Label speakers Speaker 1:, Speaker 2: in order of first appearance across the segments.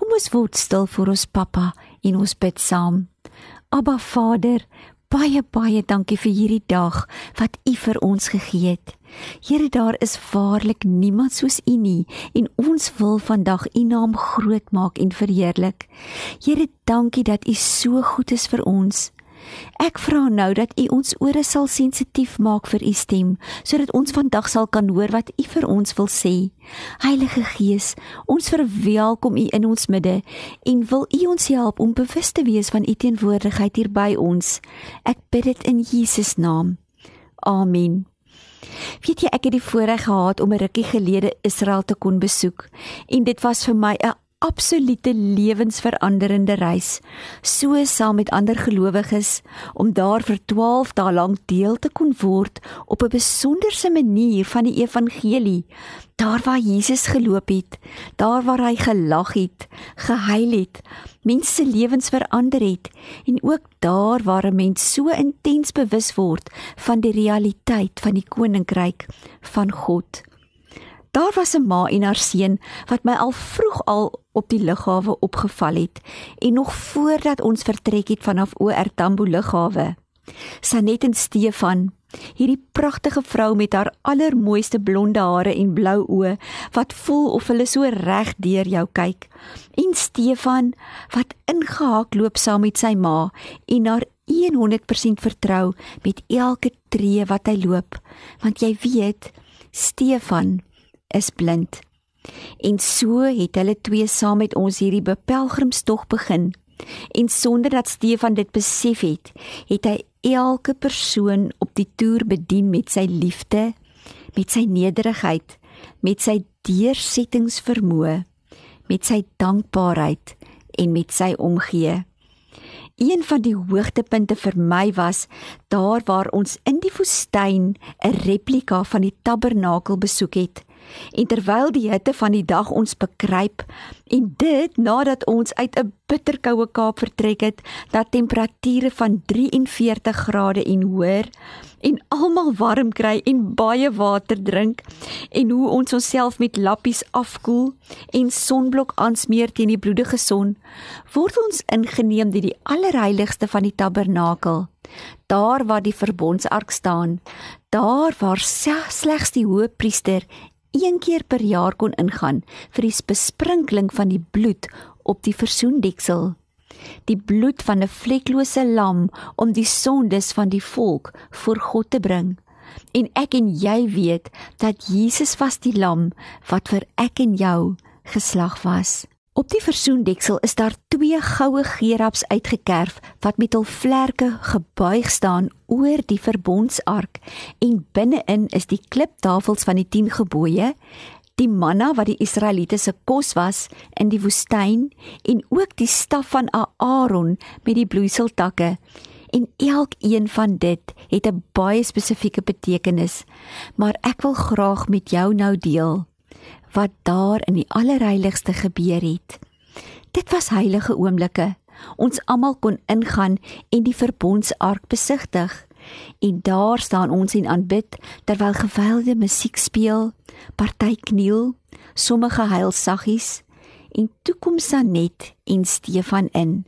Speaker 1: Kom ons word stil vir ons pappa en ons bid saam. Abba Vader, baie baie dankie vir hierdie dag wat U vir ons gegee het. Here, daar is waarlik niemand soos U nie en ons wil vandag U naam groot maak en verheerlik. Here, dankie dat U so goed is vir ons. Ek vra nou dat U ons ore sal sensitief maak vir U stem, sodat ons vandag sal kan hoor wat U vir ons wil sê. Heilige Gees, ons verwelkom U in ons midde en wil U ons help om bewus te wees van U teenwoordigheid hier by ons. Ek bid dit in Jesus naam. Amen. Weet jy ek het die voorreg gehad om 'n rukkie gelede Israel te kon besoek en dit was vir my 'n absolute lewensveranderende reis, so saam met ander gelowiges om daar vir 12 dae lank deel te kon word op 'n besonderse manier van die evangelie. Daar waar Jesus geloop het, daar waar hy gelag het, gehuil het, mense lewens verander het en ook daar waar 'n mens so intens bewus word van die realiteit van die koninkryk van God. Daar was 'n ma en haar seun wat my al vroeg al op die lughawe opgeval het en nog voordat ons vertrek het vanaf OR Tambo lughawe. Sanet en Stefan, hierdie pragtige vrou met haar allermooiste blonde hare en blou oë wat voel of hulle so reg deur jou kyk. En Stefan wat ingehaak loop saam met sy ma en haar 100% vertrou met elke tree wat hy loop, want jy weet, Stefan is blind. En so het hulle twee saam met ons hierdie bepelgrimstog begin. En sonder dat Stefan dit besef het, het hy elke persoon op die toer bedien met sy liefde, met sy nederigheid, met sy deursettingsvermoë, met sy dankbaarheid en met sy omgee. Een van die hoogtepunte vir my was daar waar ons in die woestyn 'n replika van die tabernakel besoek het en terwyl die hitte van die dag ons bekruip en dit nadat ons uit 'n bitterkoue Kaap vertrek het dat temperature van 43 grade en hoër en almal warm kry en baie water drink en hoe ons onsself met lappies afkoel en sonblok aansmeer teen die bloedige son word ons ingeneem deur die allerheiligste van die tabernakel daar waar die verbondsark staan daar waar slegs die hoëpriester een keer per jaar kon ingaan vir die besprinkeling van die bloed op die versoendeksel. Die bloed van 'n vleklose lam om die sondes van die volk voor God te bring. En ek en jy weet dat Jesus was die lam wat vir ek en jou geslag was. Op die versoendeksel is daar twee goue gerubs uitgekerf wat met hul vlerke gebuig staan oor die verbondsark en binne-in is die kliptafels van die 10 gebooie, die manna wat die Israeliete se kos was in die woestyn en ook die staf van Aaron met die bloeiseltakke. En elkeen van dit het 'n baie spesifieke betekenis, maar ek wil graag met jou nou deel wat daar in die allerheiligste gebeur het. Dit was heilige oomblikke. Ons almal kon ingaan en die verbondsark besigtig. En daar staan ons en aanbid terwyl gewelde musiek speel, party kniel, sommige huil saggies en toe kom Sanet en Stefan in.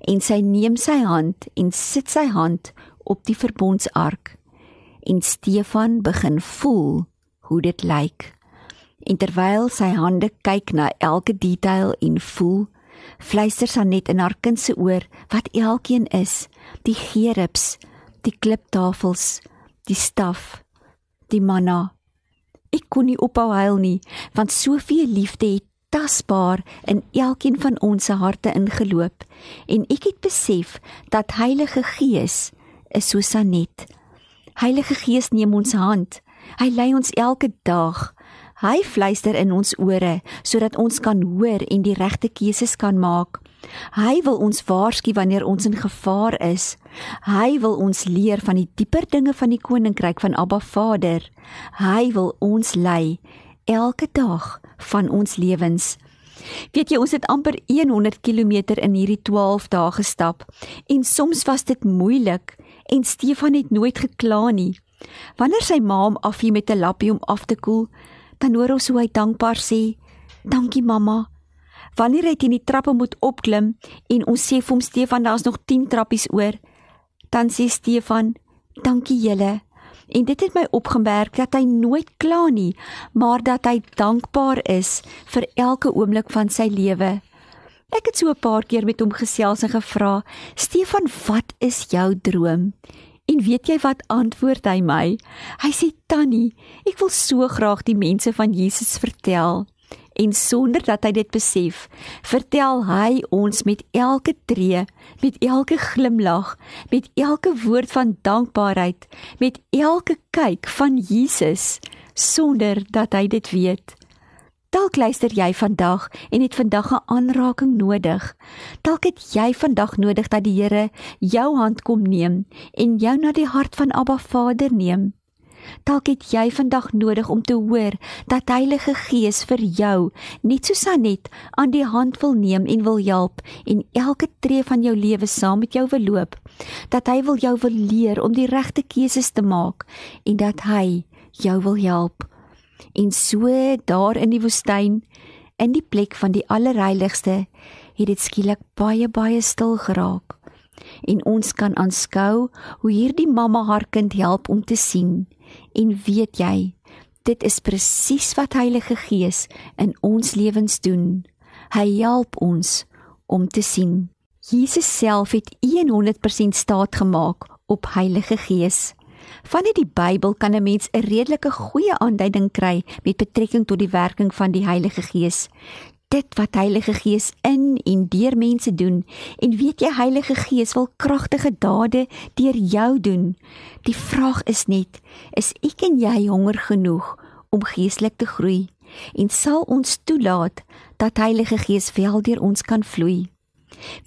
Speaker 1: En sy neem sy hand en sit sy hand op die verbondsark. En Stefan begin voel hoe dit lyk en terwyl sy hande kyk na elke detail en voel, fluister sy net in haar kind se oor wat elkeen is, die gerubs, die kliptafels, die staf, die manna. Ek kon nie ophou huil nie, want soveel liefde het tasbaar in elkeen van ons se harte ingeloop en ek het besef dat Heilige Gees is so sanet. Heilige Gees neem ons hand. Hy lei ons elke dag. Hy fluister in ons ore sodat ons kan hoor en die regte keuses kan maak. Hy wil ons waarsku wanneer ons in gevaar is. Hy wil ons leer van die dieper dinge van die koninkryk van Abba Vader. Hy wil ons lei elke dag van ons lewens. Weet jy, ons het amper 100 km in hierdie 12 dae gestap en soms was dit moeilik en Stefan het nooit gekla nie. Wanneer sy ma hom afhie met 'n lappie om af te koel, dan hoor ons hoe hy dankbaar sê: "Dankie mamma." Wanneer hy teen die trappe moet opklim en ons sê vir hom Stefan, daar's nog 10 trappies oor, dan sê Stefan: "Dankie julle." En dit het my opgemerk dat hy nooit kla nie, maar dat hy dankbaar is vir elke oomblik van sy lewe. Ek het so 'n paar keer met hom gesels en gevra: "Stefan, wat is jou droom?" En weet jy wat antwoord hy my? Hy sê: "Tannie, ek wil so graag die mense van Jesus vertel." En sonder dat hy dit besef, vertel hy ons met elke tree, met elke glimlag, met elke woord van dankbaarheid, met elke kyk van Jesus sonder dat hy dit weet. Dalk luister jy vandag en het vandag 'n aanraking nodig. Dalk het jy vandag nodig dat die Here jou hand kom neem en jou na die hart van Abba Vader neem. Dalk het jy vandag nodig om te hoor dat Heilige Gees vir jou, net soos Sanet, aan die hand wil neem en wil help en elke tree van jou lewe saam met jou wil loop. Dat hy wil jou wil leer om die regte keuses te maak en dat hy jou wil help. En so daar in die woestyn, in die plek van die allerheiligste, het dit skielik baie baie stil geraak. En ons kan aanskou hoe hierdie mamma haar kind help om te sien. En weet jy, dit is presies wat Heilige Gees in ons lewens doen. Hy help ons om te sien. Jesus self het 100% staat gemaak op Heilige Gees. Vanuit die Bybel kan 'n mens 'n redelike goeie aanduiding kry met betrekking tot die werking van die Heilige Gees. Dit wat Heilige Gees in en deur mense doen en weet jy Heilige Gees wil kragtige dade deur jou doen. Die vraag is net, is ek en jy honger genoeg om geestelik te groei en sal ons toelaat dat Heilige Gees wel deur ons kan vloei?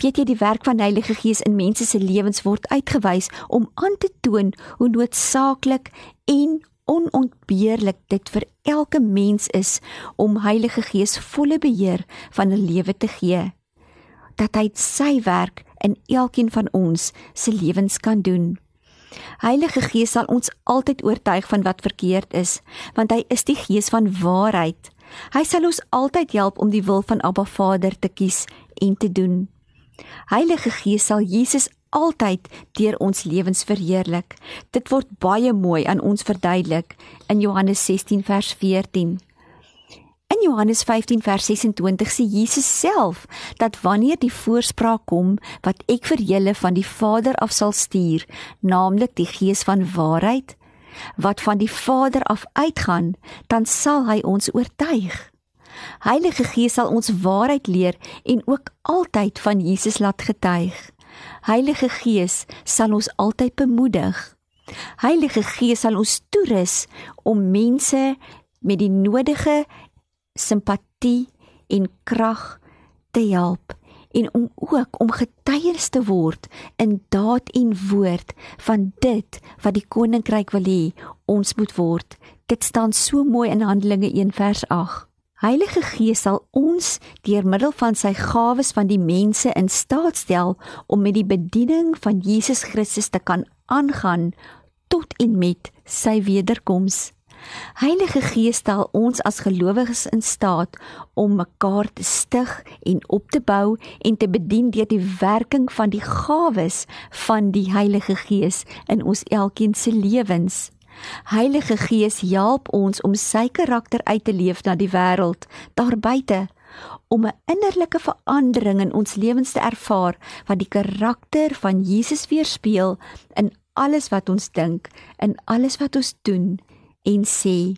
Speaker 1: Weet jy die werk van Heilige Gees in mense se lewens word uitgewys om aan te toon hoe noodsaaklik en onontbeerlik dit vir elke mens is om Heilige Gees volle beheer van 'n lewe te gee. Dat hy sy werk in elkeen van ons se lewens kan doen. Heilige Gees sal ons altyd oortuig van wat verkeerd is, want hy is die Gees van waarheid. Hy sal ons altyd help om die wil van Abba Vader te kies en te doen. Heilige Gees sal Jesus altyd deur ons lewens verheerlik. Dit word baie mooi aan ons verduidelik in Johannes 16 vers 14. In Johannes 15 vers 26 sê Jesus self dat wanneer die voorspraak kom wat ek vir julle van die Vader af sal stuur, naamlik die Gees van waarheid wat van die Vader af uitgaan, dan sal hy ons oortuig. Heilige Gees sal ons waarheid leer en ook altyd van Jesus laat getuig. Heilige Gees sal ons altyd bemoedig. Heilige Gees sal ons toerus om mense met die nodige simpatie en krag te help en om ook om getuies te word in daad en woord van dit wat die koninkryk wil hê ons moet word. Dit staan so mooi in Handelinge 1 vers 8. Heilige Gees sal ons deur middel van sy gawes van die mense in staat stel om met die bediening van Jesus Christus te kan aangaan tot en met sy wederkoms. Heilige Gees stel ons as gelowiges in staat om mekaar te stig en op te bou en te bedien deur die werking van die gawes van die Heilige Gees in ons elkeen se lewens. Heilige Gees help ons om sy karakter uit te leef na die wêreld daar buite om 'n innerlike verandering in ons lewens te ervaar wat die karakter van Jesus weerspieël in alles wat ons dink, in alles wat ons doen en sê.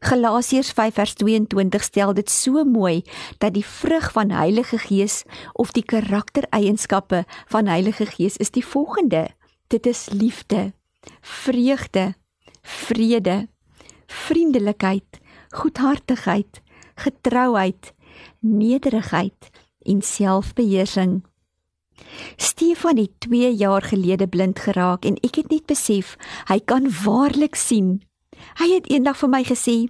Speaker 1: Galasiërs 5:22 stel dit so mooi dat die vrug van Heilige Gees of die karaktereienskappe van Heilige Gees is die volgende: Dit is liefde, vreugde, vrede, vriendelikheid, goedhartigheid, getrouheid, nederigheid, en selfbeheersing. Stefan het 2 jaar gelede blind geraak en ek het net besef hy kan waarlik sien. Hy het eendag vir my gesê: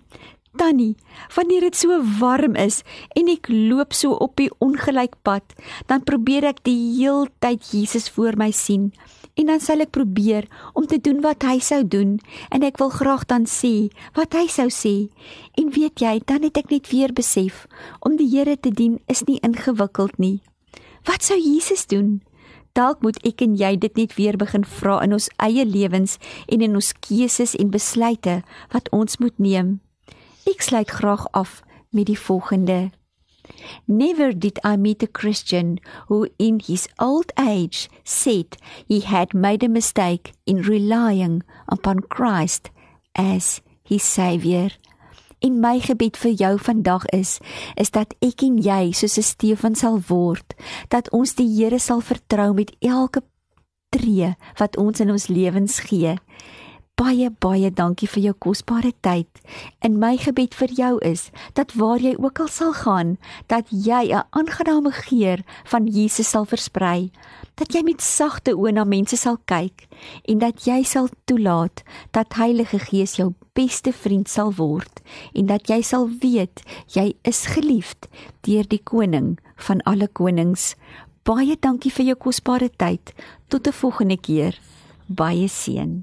Speaker 1: "Tannie, wanneer dit so warm is en ek loop so op die ongelyk pad, dan probeer ek die heeltyd Jesus voor my sien." En dan sal ek probeer om te doen wat hy sou doen en ek wil graag dan sê wat hy sou sê. En weet jy, dan het ek net weer besef om die Here te dien is nie ingewikkeld nie. Wat sou Jesus doen? Dalk moet ek en jy dit net weer begin vra in ons eie lewens en in ons keuses en besluite wat ons moet neem. Ek sluit graag af met die volgende. Never did I meet a Christian who in his old age said he had made a mistake in relying upon Christ as his savior. En my gebed vir jou vandag is is dat ek en jy soos 'n Stefan sal word, dat ons die Here sal vertrou met elke tree wat ons in ons lewens gee. Baie baie dankie vir jou kosbare tyd. In my gebed vir jou is dat waar jy ook al sal gaan, dat jy 'n aangename geur van Jesus sal versprei dat jy met sagte oë na mense sal kyk en dat jy sal toelaat dat Heilige Gees jou beste vriend sal word en dat jy sal weet jy is geliefd deur die koning van alle konings. Baie dankie vir jou kosbare tyd. Tot 'n volgende keer. Baie seën.